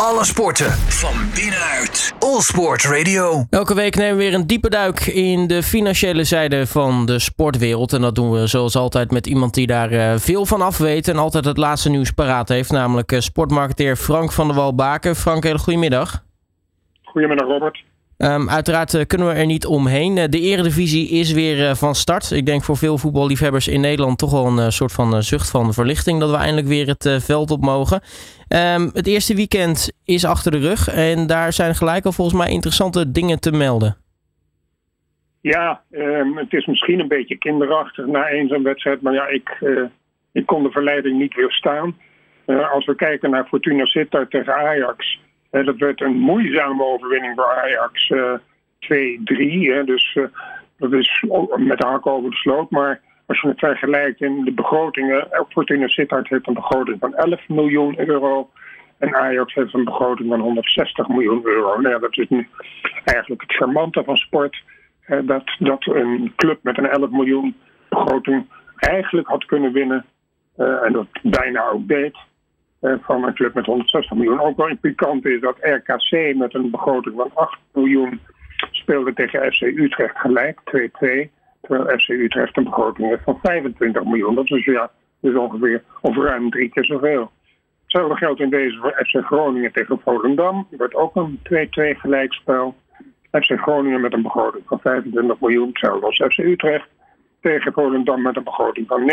Alle sporten van binnenuit. All Sport Radio. Elke week nemen we weer een diepe duik in de financiële zijde van de sportwereld. En dat doen we zoals altijd met iemand die daar eh, veel van af weet en altijd het laatste nieuws paraat heeft. Namelijk eh, sportmarketeer Frank van der Walbaken. Frank, hele goedemiddag. Goedemiddag Robert. Um, uiteraard uh, kunnen we er niet omheen. Uh, de Eredivisie is weer uh, van start. Ik denk voor veel voetballiefhebbers in Nederland toch wel een soort van zucht van verlichting dat we eindelijk weer het veld op mogen. Um, het eerste weekend is achter de rug en daar zijn gelijk al volgens mij interessante dingen te melden. Ja, um, het is misschien een beetje kinderachtig na één zo'n wedstrijd, maar ja, ik, ik kon de verleiding niet weerstaan. als we kijken naar Fortuna Sittard tegen Ajax dat werd een moeizame overwinning voor Ajax. 2-3. Dus dat is met de hak over de sloot. Maar als je het vergelijkt in de begrotingen. Fortuna Sittard heeft een begroting van 11 miljoen euro. En Ajax heeft een begroting van 160 miljoen euro. Nou dat is nu eigenlijk het charmante van sport. dat, dat een club met een 11 miljoen begroting eigenlijk had kunnen winnen. en dat bijna ook deed. Eh, van een club met 160 miljoen. Ook wel pikant is dat RKC met een begroting van 8 miljoen speelde tegen FC Utrecht gelijk, 2-2. Terwijl FC Utrecht een begroting heeft van 25 miljoen. Dat is ja, dus ongeveer of ruim drie keer zoveel. Hetzelfde geldt in deze voor FC Groningen tegen Volendam. Er werd ook een 2-2 gelijkspel. FC Groningen met een begroting van 25 miljoen. Hetzelfde als FC Utrecht tegen Volendam met een begroting van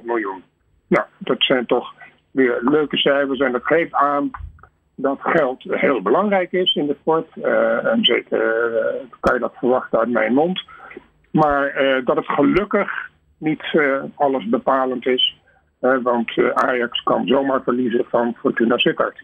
9,5 miljoen. Nou, dat zijn toch weer leuke cijfers. En dat geeft aan dat geld heel belangrijk is in de sport. Uh, en zeker uh, kan je dat verwachten uit mijn mond. Maar uh, dat het gelukkig niet alles bepalend is. want Ajax kan zomaar verliezen van Fortuna Sittard.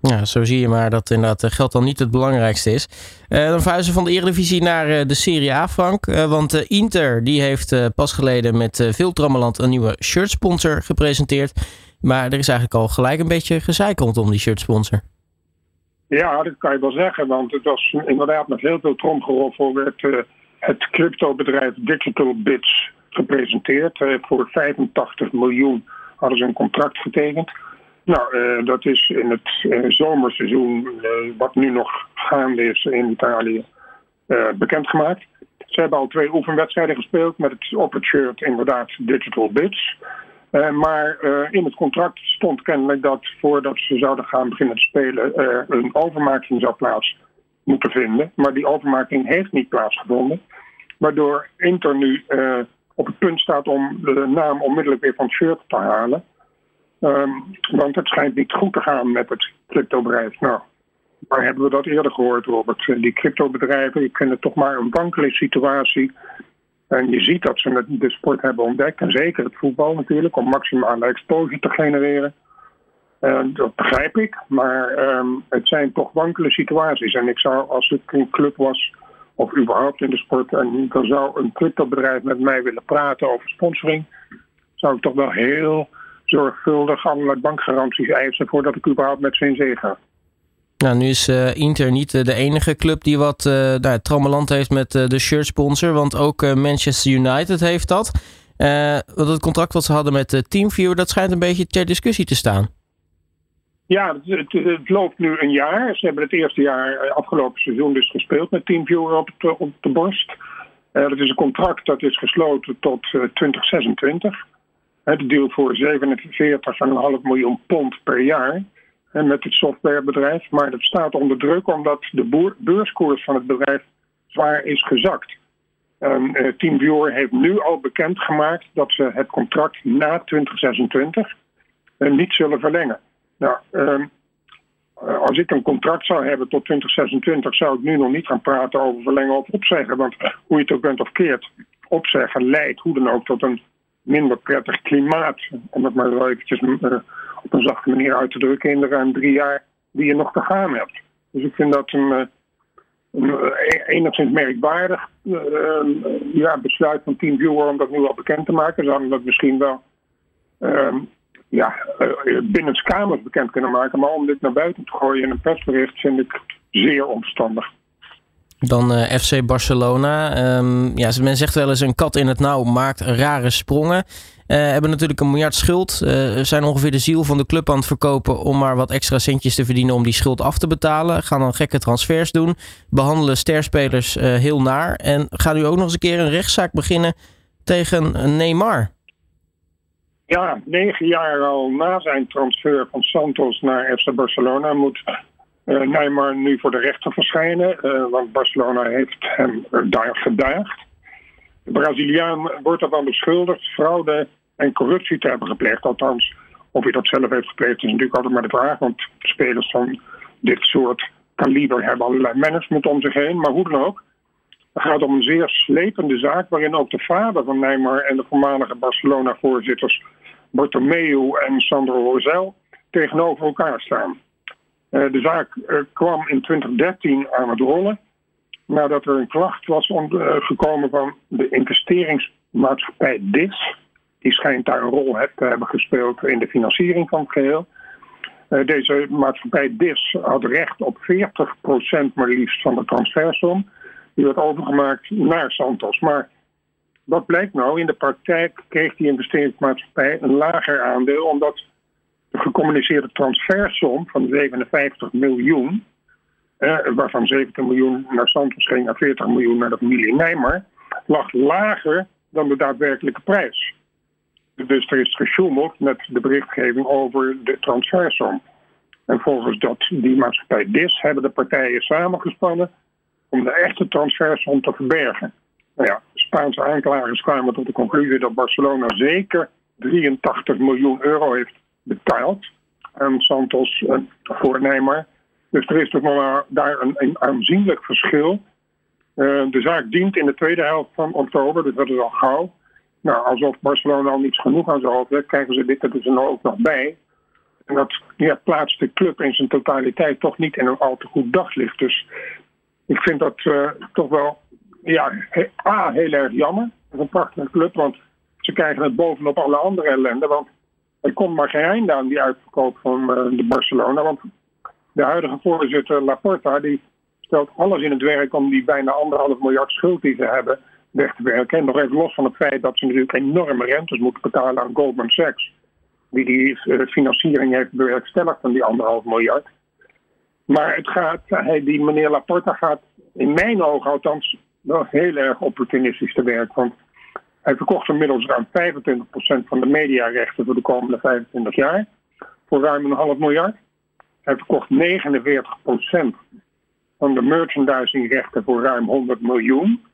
Ja, zo zie je maar dat inderdaad geld dan niet het belangrijkste is. dan verhuizen van de Eredivisie naar de Serie A, Frank. want Inter die heeft pas geleden met veel trammeland een nieuwe shirtsponsor gepresenteerd. Maar er is eigenlijk al gelijk een beetje gezeik rondom die shirtsponsor. Ja, dat kan je wel zeggen. Want het was inderdaad met heel veel tromgeroffel werd uh, het cryptobedrijf Digital Bits gepresenteerd. Uh, voor 85 miljoen hadden ze een contract getekend. Nou, uh, dat is in het zomerseizoen, wat nu nog gaande is in Italië, bekendgemaakt. Ze hebben al twee oefenwedstrijden gespeeld met het, op het shirt inderdaad Digital Bits. Uh, maar uh, in het contract stond kennelijk dat voordat ze zouden gaan beginnen te spelen, er een overmaking zou plaats moeten vinden. Maar die overmaking heeft niet plaatsgevonden. Waardoor Inter nu uh, op het punt staat om de naam onmiddellijk weer van het shirt te halen. Um, want het schijnt niet goed te gaan met het cryptobedrijf. Nou, waar hebben we dat eerder gehoord, Robert? Die cryptobedrijven, ik vind het toch maar een wankele situatie en je ziet dat ze de sport hebben ontdekt, en zeker het voetbal natuurlijk, om maximale exposure te genereren. Uh, dat begrijp ik, maar um, het zijn toch wankele situaties. En ik zou, als ik een club was, of überhaupt in de sport, en dan zou een cryptobedrijf met mij willen praten over sponsoring, zou ik toch wel heel zorgvuldig allerlei bankgaranties eisen voordat ik überhaupt met ze in zee ga. Nou, nu is uh, Inter niet uh, de enige club die wat uh, nou, heeft met de shirt sponsor. Want ook Manchester United heeft dat. want het contract wat ze hadden met Teamviewer, dat schijnt een beetje ter discussie te staan. Ja, het, loopt nu een jaar. Ze hebben het eerste jaar afgelopen seizoen dus gespeeld met Teamviewer op, op de borst. dat is een contract dat is gesloten tot 2026. Het deal voor 47,5 miljoen pond per jaar met het softwarebedrijf. Maar dat staat onder druk omdat de beurskoers van het bedrijf zwaar is gezakt. Um, uh, TeamViewer heeft nu al bekendgemaakt dat ze het contract na 2026 uh, niet zullen verlengen. Nou, um, als ik een contract zou hebben tot 2026, zou ik nu nog niet gaan praten over verlengen of opzeggen. Want hoe je het ook bent of keert, opzeggen leidt hoe dan ook tot een minder prettig klimaat. Om het maar eventjes op een zachte manier uit te drukken in de ruim drie jaar die je nog te gaan hebt. Dus ik vind dat een, eh, eh, enigszins merkwaardig uh, ja, besluit van Team Viewer om dat nu al bekend te maken. Ze dat misschien wel uh, ja, binnen kamers bekend kunnen maken, maar om dit naar buiten te gooien in een persbericht vind ik zeer onverstandig. Dan FC Barcelona. Um, ja, men zegt wel eens een kat in het nauw maakt rare sprongen. Hebben natuurlijk een miljard schuld. zijn ongeveer de ziel van de club aan het verkopen om maar wat extra centjes te verdienen om die schuld af te betalen. Gaan dan gekke transfers doen. Behandelen sterspelers heel naar. En gaan nu ook nog eens een keer een rechtszaak beginnen tegen Neymar. Ja, negen jaar al na zijn transfer van Santos naar FC Barcelona moet uh, Neymar nu voor de rechter verschijnen. Want Barcelona heeft hem daar gedaagd. De Braziliaan wordt ervan beschuldigd fraude en corruptie te hebben gepleegd. Althans, of hij dat zelf heeft gepleegd is natuurlijk altijd maar de vraag. Want spelers van dit soort kaliber hebben allerlei management om zich heen. Maar hoe dan ook. Het gaat om een zeer slepende zaak waarin ook de vader van Neymar en de voormalige Barcelona-voorzitters Bartomeu en Sandro Rosel tegenover elkaar staan. Uh, de zaak uh, kwam in 2013 aan het rollen nadat er een klacht was uh, gekomen van de investeringsmaatschappij DIS. Die schijnt daar een rol te hebben gespeeld in de financiering van het geheel. deze maatschappij DIS had recht op 40% maar liefst van de transfersom. Die werd overgemaakt naar Santos. Maar wat blijkt nou? In de praktijk kreeg die investeringsmaatschappij een lager aandeel, omdat de gecommuniceerde transfersom van 57 miljoen, eh, waarvan 17 miljoen naar Santos ging en 40 miljoen naar de familie Nijmer, lag lager dan de daadwerkelijke prijs. Dus er is gesjoemeld met de berichtgeving over de transfersom. En volgens dat, die maatschappij DIS hebben de partijen samengespannen om de echte transfersom te verbergen. Nou ja, Spaanse aanklagers kwamen tot de conclusie dat Barcelona zeker 83 miljoen euro heeft betaald aan Santos voor Neymar. Dus er is toch wel daar een, een aanzienlijk verschil. Uh, de zaak dient in de tweede helft van oktober, dus dat is al gauw. Nou, alsof Barcelona al niets genoeg aan zijn hoofd heeft, krijgen ze dit er dus ook nog bij. En dat plaatst de club in zijn totaliteit toch niet in een al te goed daglicht. Dus ik vind dat uh, toch wel ja, A, heel erg jammer. Het is een prachtige club, want ze krijgen het bovenop alle andere ellende. Want er komt maar geen einde aan die uitverkoop van uh, de Barcelona. Want de huidige voorzitter Laporta die stelt alles in het werk om die bijna anderhalf miljard schuld die ze hebben weg te werken. En nog even los van het feit dat ze natuurlijk enorme rentes moeten betalen aan Goldman Sachs. Die die uh, financiering heeft bewerkstelligd van die anderhalf miljard. Maar het gaat, die meneer Laporta gaat in mijn ogen althans wel heel erg opportunistisch te werk. Want hij verkocht inmiddels ruim 25% van de mediarechten voor de komende 25 jaar. Voor ruim een half miljard. Hij verkocht 49% van de merchandisingrechten voor ruim 100 miljoen.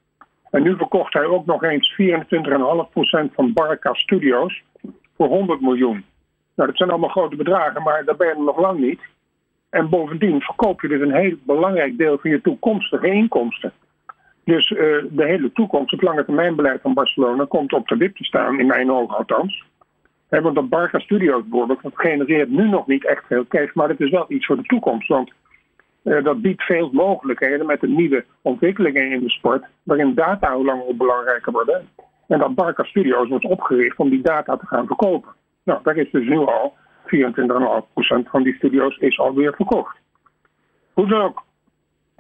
En nu verkocht hij ook nog eens 24,5% van Barca Studios voor 100 miljoen. Nou, dat zijn allemaal grote bedragen, maar daar ben je nog lang niet. En bovendien verkoop je dus een heel belangrijk deel van je toekomstige inkomsten. Dus uh, de hele toekomst, het lange termijnbeleid van Barcelona, komt op de wip te staan, in mijn ogen althans. Want dat Barca Studios bijvoorbeeld, dat genereert nu nog niet echt veel cash, maar het is wel iets voor de toekomst. Want dat biedt veel mogelijkheden met de nieuwe ontwikkelingen in de sport, waarin data hoe langer belangrijker worden. En dat Barca Studios wordt opgericht om die data te gaan verkopen. Nou, daar is dus nu al 24,5% van die studio's is alweer verkocht. Hoe ook,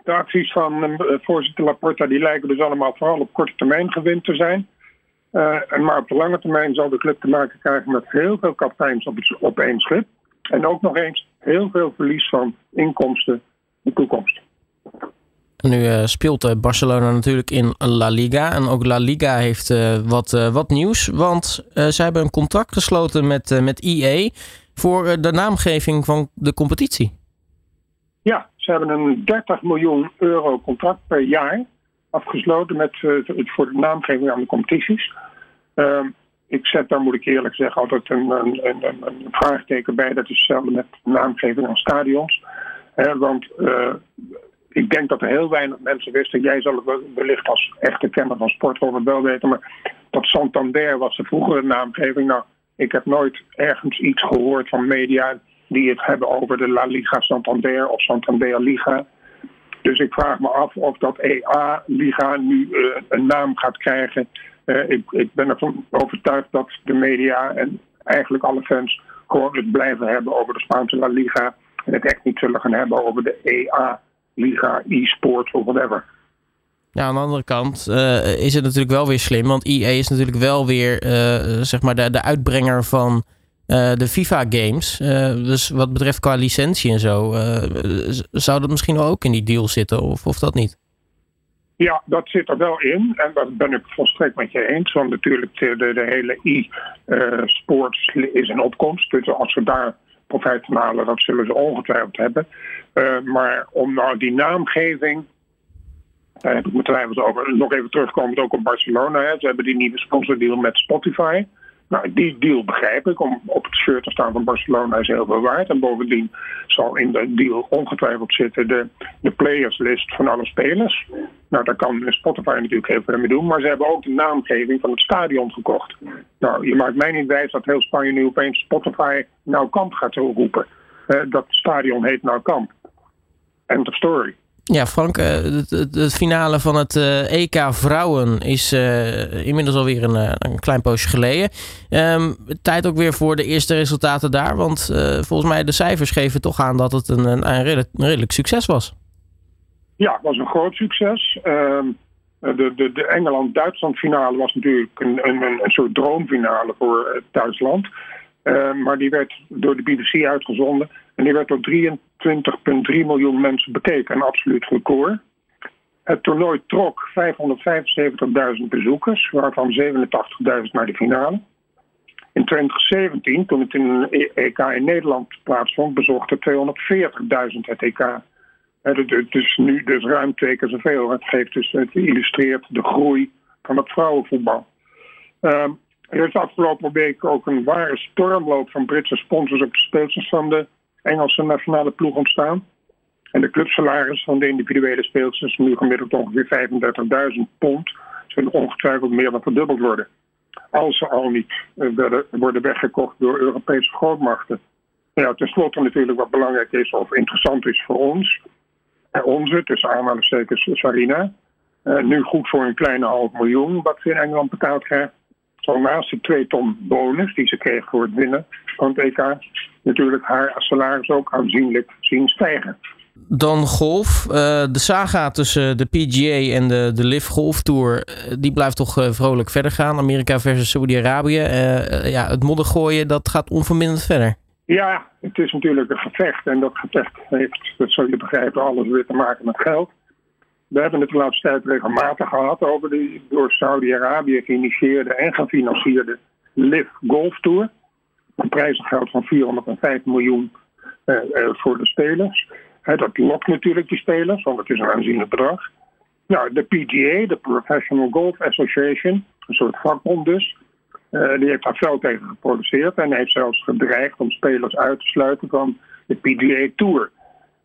de acties van uh, voorzitter Laporta die lijken dus allemaal vooral op korte termijn gewin te zijn. Uh, maar op de lange termijn zal de club te maken krijgen met heel veel kapiteins op, op één schip. En ook nog eens heel veel verlies van inkomsten in de toekomst. Nu uh, speelt Barcelona natuurlijk in La Liga. En ook La Liga heeft wat, wat nieuws. Want zij hebben een contract gesloten met, met EA voor de naamgeving van de competitie. Ja, ze hebben een 30 miljoen euro contract per jaar afgesloten met, voor de naamgeving aan de competities. Uh, ik zet daar, moet ik eerlijk zeggen, altijd een, een, een, een vraagteken bij. Dat is hetzelfde met naamgeving aan stadions. Want uh, ik denk dat heel weinig mensen wisten. Jij zal het wellicht als echte kenner van sport wel weten. Maar dat Santander was de vroegere naamgeving. Nou, ik heb nooit ergens iets gehoord van media die het hebben over de La Liga Santander of Santander Liga. Dus ik vraag me af of dat EA-liga nu uh, een naam gaat krijgen. Uh, ik, ik, ben ervan overtuigd dat de media en eigenlijk alle fans gewoon het blijven hebben over de Spaanse La Liga. En het echt niet zullen gaan hebben over de EA-liga, e-sport of whatever. Ja, aan de andere kant uh, is het natuurlijk wel weer slim. Want EA is natuurlijk wel weer uh, zeg maar de, de uitbrenger van uh, de FIFA-games. dus wat betreft qua licentie en zo, zou dat misschien ook in die deal zitten of, of dat niet? Ja, dat zit er wel in. En dat ben ik volstrekt met je eens. Want natuurlijk de, de, hele e-sports is in opkomst. Dus als ze daar profijt dat zullen ze ongetwijfeld hebben. maar om nou die naamgeving daar heb ik mijn twijfels over. Nog even terugkomend ook op Barcelona. Hè. Ze hebben die nieuwe sponsordeal met Spotify. Nou, die deal begrijp ik. Om op het shirt te staan van Barcelona is heel veel waard. En bovendien zal in de deal ongetwijfeld zitten de, de playerslist van alle spelers. Nou, daar kan Spotify natuurlijk heel veel mee doen. Maar ze hebben ook de naamgeving van het stadion gekocht. Nou, je maakt mij niet wijs dat heel Spanje nu opeens Spotify Nou Kamp gaat roepen. Dat stadion heet Nou Kamp. End of story. Ja, Frank, eh, het, finale van het EK eh, e Vrouwen is uh, inmiddels alweer een, een klein poosje geleden. Um, tijd ook weer voor de eerste resultaten daar, want volgens mij de cijfers geven toch aan dat het een, een, redelijk, succes was. Ja, het was een groot succes. Ehm, de, de, de Engeland-Duitsland finale was natuurlijk een soort droomfinale voor Duitsland. Ehm, maar die werd door de BBC uitgezonden. En die werd door 23,3 miljoen mensen bekeken. Een absoluut record. Het toernooi trok 575.000 bezoekers, waarvan 87.000 naar de finale. In 2017, toen het in een EK in Nederland plaatsvond, bezochten 240.000 het EK. Is nu dus ruim twee keer zoveel. Het, geeft dus, het illustreert de groei van het vrouwenvoetbal. Ehm, er is afgelopen week ook een ware stormloop van Britse sponsors op de speelsters Engelse nationale ploeg ontstaan. En de clubsalaris van de individuele speelsters nu gemiddeld ongeveer 35.000 pond. Zullen ongetwijfeld meer dan verdubbeld worden. Als ze al niet eh, worden weggekocht door Europese grootmachten. Ja, ten slotte natuurlijk wat belangrijk is of interessant is voor ons. En onze, tussen aanhalingstekens Sarina. Uh, nu goed voor een kleine half miljoen wat ze in Engeland betaald krijgen zal naast de 2 ton bonus die ze kreeg voor het winnen van het EK, natuurlijk haar salaris ook aanzienlijk zien stijgen. Dan golf. Uh, de saga tussen de PGA en de, de LIV Golf Tour, eh, die blijft toch uh, vrolijk verder gaan. Amerika versus Saudi-Arabië. ja, het modder gooien, dat gaat onverminderd verder. Ja, het is natuurlijk een gevecht. En dat gevecht heeft, dat zul je begrijpen, alles weer te maken met geld. We hebben het de laatste tijd regelmatig gehad over de door Saudi-Arabië geïnitieerde en gefinancierde LIV Golf Tour. Een prijzengeld van 405 miljoen eh, eh, voor de spelers. dat lokt natuurlijk die spelers, want het is een aanzienlijk bedrag. Nou, de PGA, de Professional Golf Association, een soort vakbond dus, uh, die heeft daar veel tegen geproduceerd en heeft zelfs gedreigd om spelers uit te sluiten van de PGA Tour.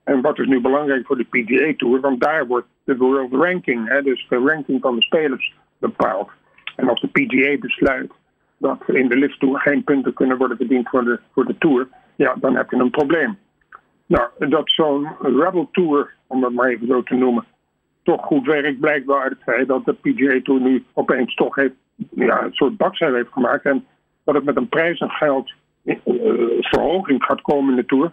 En wat is nu belangrijk voor de PGA Tour? Want daar wordt de world ranking, hè, dus de ranking van de spelers, bepaald. En als de PGA besluit dat in de lift tour geen punten kunnen worden verdiend voor de, voor de Tour, ja, dan heb je een probleem. Nou, dat zo'n Rebel Tour, om dat maar even zo te noemen, toch goed werkt, blijkt wel uit het feit dat de PGA Tour nu opeens toch heeft, ja, een soort bakzeil heeft gemaakt. En dat het met een prijs en geld uh, verhoging gaat komen in de Tour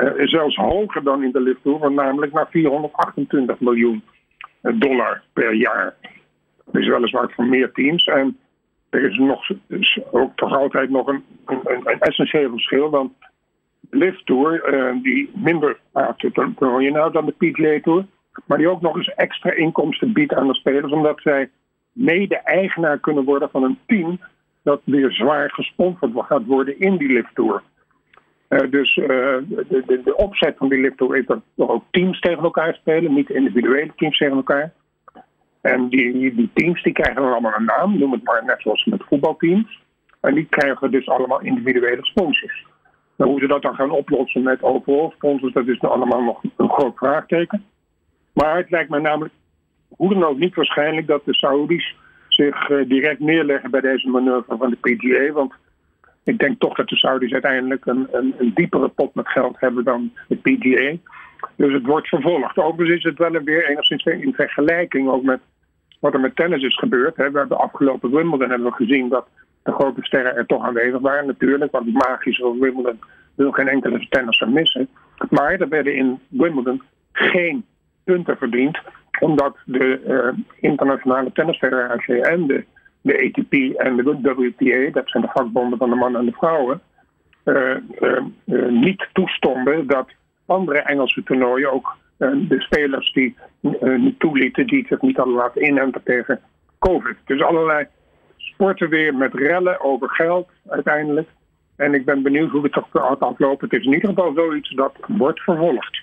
uh, zelfs hoger dan in de lift tour, namelijk naar 428 miljoen eh, dollar per jaar. Dat is weliswaar voor meer teams. En er is nog, ook toch altijd nog een, een, een essentieel verschil. Want de lift tour, uh, die minder toernooien nou dan de PGA tour, maar die ook nog eens extra inkomsten biedt aan de spelers, omdat zij mede-eigenaar kunnen worden van een team dat weer zwaar gesponsord gaat worden in die lift tour. Uh, dus uh, de, de, de, opzet van die Lipto is dat er ook teams tegen elkaar spelen, niet individuele teams tegen elkaar. En die, die teams die krijgen dan allemaal een naam, noem het maar net zoals met voetbalteams. En die krijgen dus allemaal individuele sponsors. Hoe ze dat dan gaan oplossen met overal sponsors, dat is nou allemaal nog een groot vraagteken. Maar het lijkt mij namelijk hoe dan ook niet waarschijnlijk dat de Saudis zich uh, direct neerleggen bij deze manoeuvre van de PGA. Want ik denk toch dat de Saudis uiteindelijk een, een, een, diepere pot met geld hebben dan de PGA. Dus het wordt vervolgd. Overigens is het wel weer enigszins in vergelijking ook met wat er met tennis is gebeurd. We hebben afgelopen Wimbledon hebben we gezien dat de grote sterren er toch aanwezig waren natuurlijk. Want het magische Wimbledon wil geen enkele tennisser missen. Maar er werden in Wimbledon geen punten verdiend omdat de uh, Internationale Tennisfederatie en de, de ATP en de WTA, dat zijn de vakbonden van de mannen en de vrouwen, uh, uh, niet toestonden dat andere Engelse toernooien ook de spelers die niet toelieten, die zich niet hadden laten inenten tegen COVID. Dus allerlei sporten weer met rellen over geld uiteindelijk. En ik ben benieuwd hoe het toch gaat aflopen. Het is in ieder geval zoiets dat wordt vervolgd.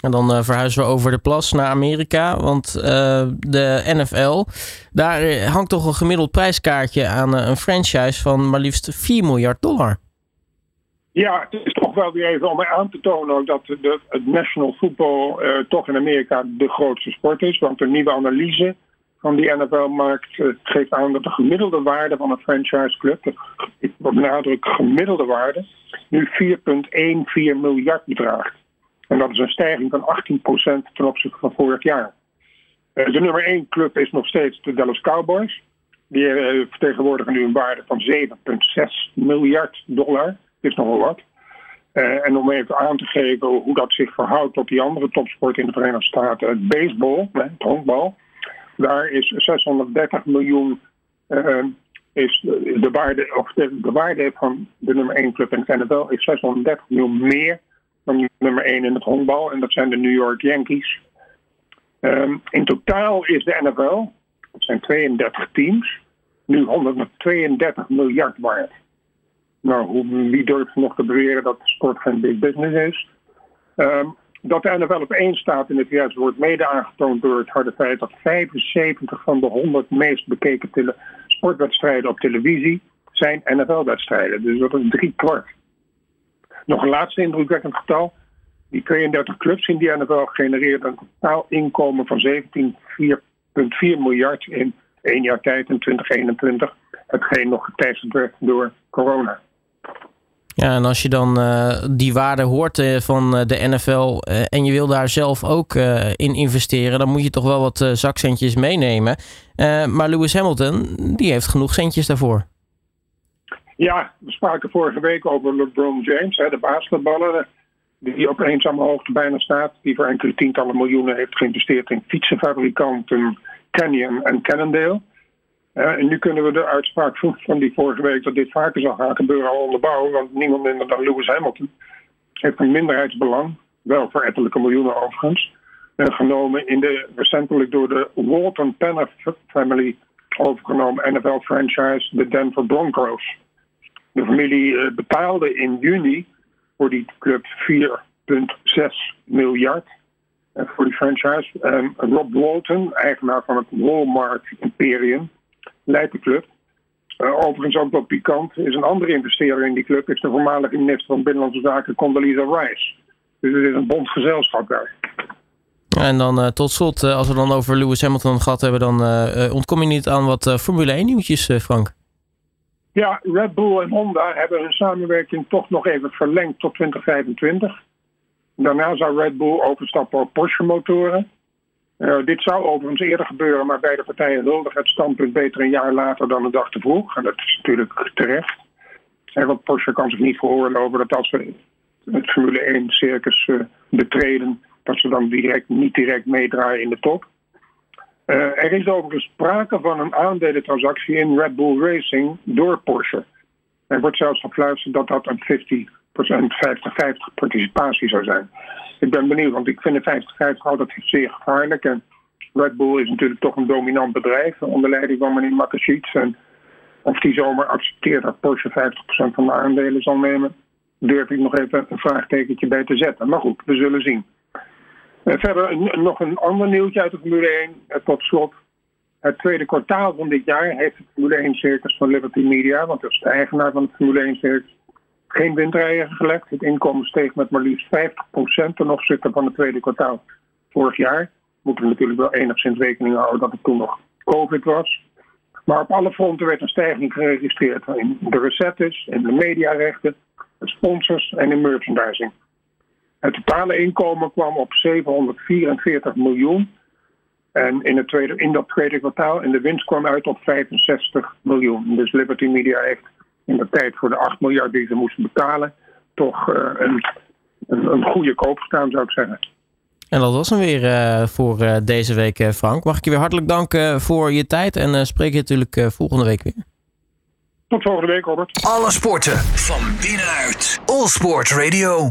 En dan uh, verhuizen we over de plas naar Amerika. Want uh, de NFL, daar hangt toch een gemiddeld prijskaartje aan een franchise van maar liefst 4 miljard dollar. Ja, het is toch wel weer even om aan te tonen dat de, het national football toch in Amerika de grootste sport is. Want de nieuwe analyse van die NFL-markt geeft aan dat de gemiddelde waarde van een franchise-club, ik benadruk gemiddelde waarde, nu 4,14 miljard bedraagt. En dat is een stijging van 18% ten opzichte van vorig jaar. De nummer 1 club is nog steeds de Dallas Cowboys. Die vertegenwoordigen nu een waarde van 7,6 miljard dollar. Dat is nogal wat. Uh, en om even aan te geven hoe dat zich verhoudt tot die andere topsport in de Verenigde Staten, het baseball, het honkbal, daar is 630 miljoen is de waarde, of de, de, waarde van de nummer 1 club in het NFL is 630 miljoen meer nummer 1 in het honkbal. En dat zijn de New York Yankees. Um, in totaal is de NFL, dat zijn 32 teams, nu 132 miljard waard. Nou, wie durft nog te beweren dat sport geen big business is? Um, dat de NFL op één staat in het VS wordt mede aangetoond door het harde feit dat 75 van de 100 meest bekeken sportwedstrijden op televisie zijn NFL-wedstrijden. Dus dat is drie kwart. Nog een laatste indrukwekkend getal. Die 32 clubs in die NFL genereerden een totaal inkomen van 17,4 miljard in één jaar tijd in 2021. Hetgeen nog geteisterd werd door corona. Ja, en als je dan uh, die waarde hoort uh, van uh, de NFL en je wil daar zelf ook in investeren, dan moet je toch wel wat zakcentjes meenemen. maar Lewis Hamilton, die heeft genoeg centjes daarvoor. Ja, we spraken vorige week over LeBron James, hè, de basketballer, die op eenzame hoogte bijna staat, die voor enkele tientallen miljoenen heeft geïnvesteerd in fietsenfabrikanten Canyon en Cannondale. en nu kunnen we de uitspraak van die vorige week dat dit vaker zal gaan gebeuren al onderbouwen, want niemand minder dan Lewis Hamilton heeft een minderheidsbelang, wel voor ettelijke miljoenen overigens, genomen in de recentelijk door de Walton Penner family overgenomen NFL-franchise, de Denver Broncos. De familie betaalde in juni voor die club 4,6 miljard voor die franchise. En Rob Walton, eigenaar van het Walmart Imperium, leidt de club. Uh, overigens ook wat pikant is een andere investeerder in die club, is de voormalige minister van Binnenlandse Zaken Condoleezza Rice. Dus het is een bondgezelschap daar. En dan uh, tot slot, als we dan over Lewis Hamilton gehad hebben, dan ontkom je niet aan wat Formule 1 nieuwtjes, Frank. Ja, Red Bull en Honda hebben hun samenwerking toch nog even verlengd tot 2025. Daarna zou Red Bull overstappen op Porsche-motoren. Uh, dit zou overigens eerder gebeuren, maar beide partijen huldigen het standpunt beter een jaar later dan een dag te vroeg. En dat is natuurlijk terecht. En want Porsche kan zich niet veroorloven dat als we het Formule 1-circus uh, betreden, dat ze dan direct, niet direct meedraaien in de top. Uh, er is overigens sprake van een aandelentransactie in Red Bull Racing door Porsche. Er wordt zelfs gefluisterd dat dat een 50% 50-50 participatie zou zijn. Ik ben benieuwd, want ik vind de 50-50 altijd zeer gevaarlijk. En Red Bull is natuurlijk toch een dominant bedrijf onder leiding van meneer Makashiets. En of die zomaar accepteert dat Porsche 50% van de aandelen zal nemen, durf ik nog even een vraagtekentje bij te zetten. Maar goed, we zullen zien. Verder nog een ander nieuwtje uit de Formule 1. Eh, tot slot, het tweede kwartaal van dit jaar heeft het Formule 1 circus van Liberty Media, want dat is de eigenaar van het Formule 1 circus, geen windrijden gelekt. Het inkomen steeg met maar liefst 50% ten opzichte van het tweede kwartaal vorig jaar. Moeten we natuurlijk wel enigszins rekening houden dat het toen nog COVID was. Maar op alle fronten werd een stijging geregistreerd in de recettes, in de mediarechten, de sponsors en in merchandising. Het totale inkomen kwam op 744 miljoen. En in, het tweede, in dat tweede kwartaal, en de winst kwam uit op 65 miljoen. Dus Liberty Media heeft in de tijd voor de 8 miljard die ze moesten betalen, toch uh, een, een, een, goede koop gestaan, zou ik zeggen. En dat was hem weer voor deze week, Frank. Mag ik je weer hartelijk danken voor je tijd en spreek je natuurlijk volgende week weer. Tot volgende week, Robert. Alle sporten van binnenuit. All Sport Radio.